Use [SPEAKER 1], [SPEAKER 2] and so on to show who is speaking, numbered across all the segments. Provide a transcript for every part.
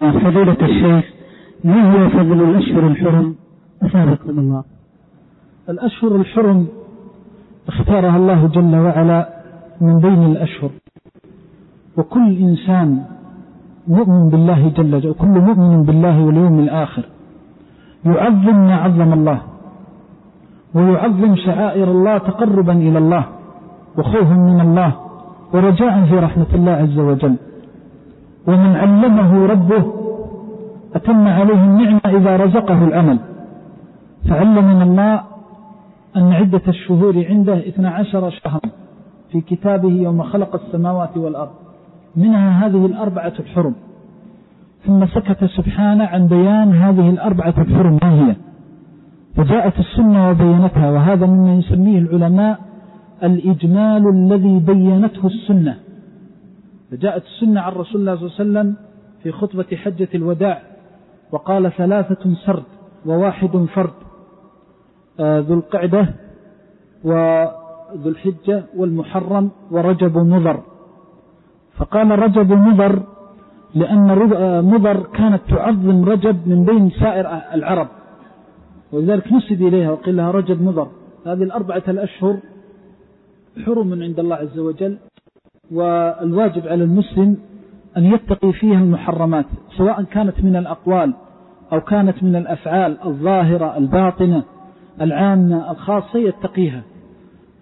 [SPEAKER 1] فضيلة الشيخ ما هو فضل الأشهر الحرم؟ أثابكم الله.
[SPEAKER 2] الأشهر الحرم اختارها الله جل وعلا من بين الأشهر. وكل إنسان مؤمن بالله جل وعلا وكل مؤمن بالله واليوم الآخر يعظم ما عظم الله ويعظم شعائر الله تقربا إلى الله وخوفا من الله ورجاء في رحمة الله عز وجل. ومن علمه ربه أتم عليه النعمة إذا رزقه الأمل. فعلمنا الله أن عدة الشهور عنده 12 شهرا في كتابه يوم خلق السماوات والأرض. منها هذه الأربعة الحرم. ثم سكت سبحانه عن بيان هذه الأربعة الحرم ما هي. فجاءت السنة وبينتها وهذا مما يسميه العلماء الإجمال الذي بينته السنة. فجاءت السنة عن رسول الله صلى الله عليه وسلم في خطبة حجة الوداع وقال ثلاثة سرد وواحد فرد آه، ذو القعدة وذو الحجة والمحرم ورجب مضر. فقال رجب مضر لأن آه، مضر كانت تعظم رجب من بين سائر العرب ولذلك نسب إليها وقيل لها رجب مضر. هذه الأربعة الأشهر حرم عند الله عز وجل والواجب على المسلم أن يتقي فيها المحرمات سواء كانت من الأقوال أو كانت من الأفعال الظاهرة الباطنة العامة الخاصة يتقيها.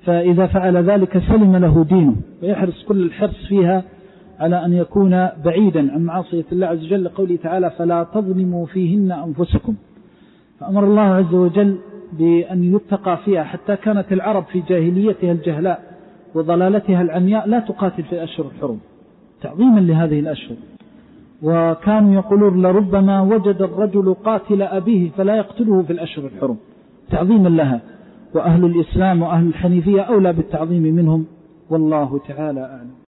[SPEAKER 2] فإذا فعل ذلك سلم له دينه ويحرص كل الحرص فيها على أن يكون بعيدا عن معصية الله عز وجل قوله تعالى فلا تظلموا فيهن أنفسكم فأمر الله عز وجل بأن يتقى فيها حتى كانت العرب في جاهليتها الجهلاء. وضلالتها العمياء لا تقاتل في أشهر الحرم تعظيما لهذه الأشهر. وكانوا يقولون لربما وجد الرجل قاتل أبيه فلا يقتله في الأشهر الحرم تعظيما لها. وأهل الإسلام وأهل الحنيفية أولى بالتعظيم منهم والله تعالى أعلم.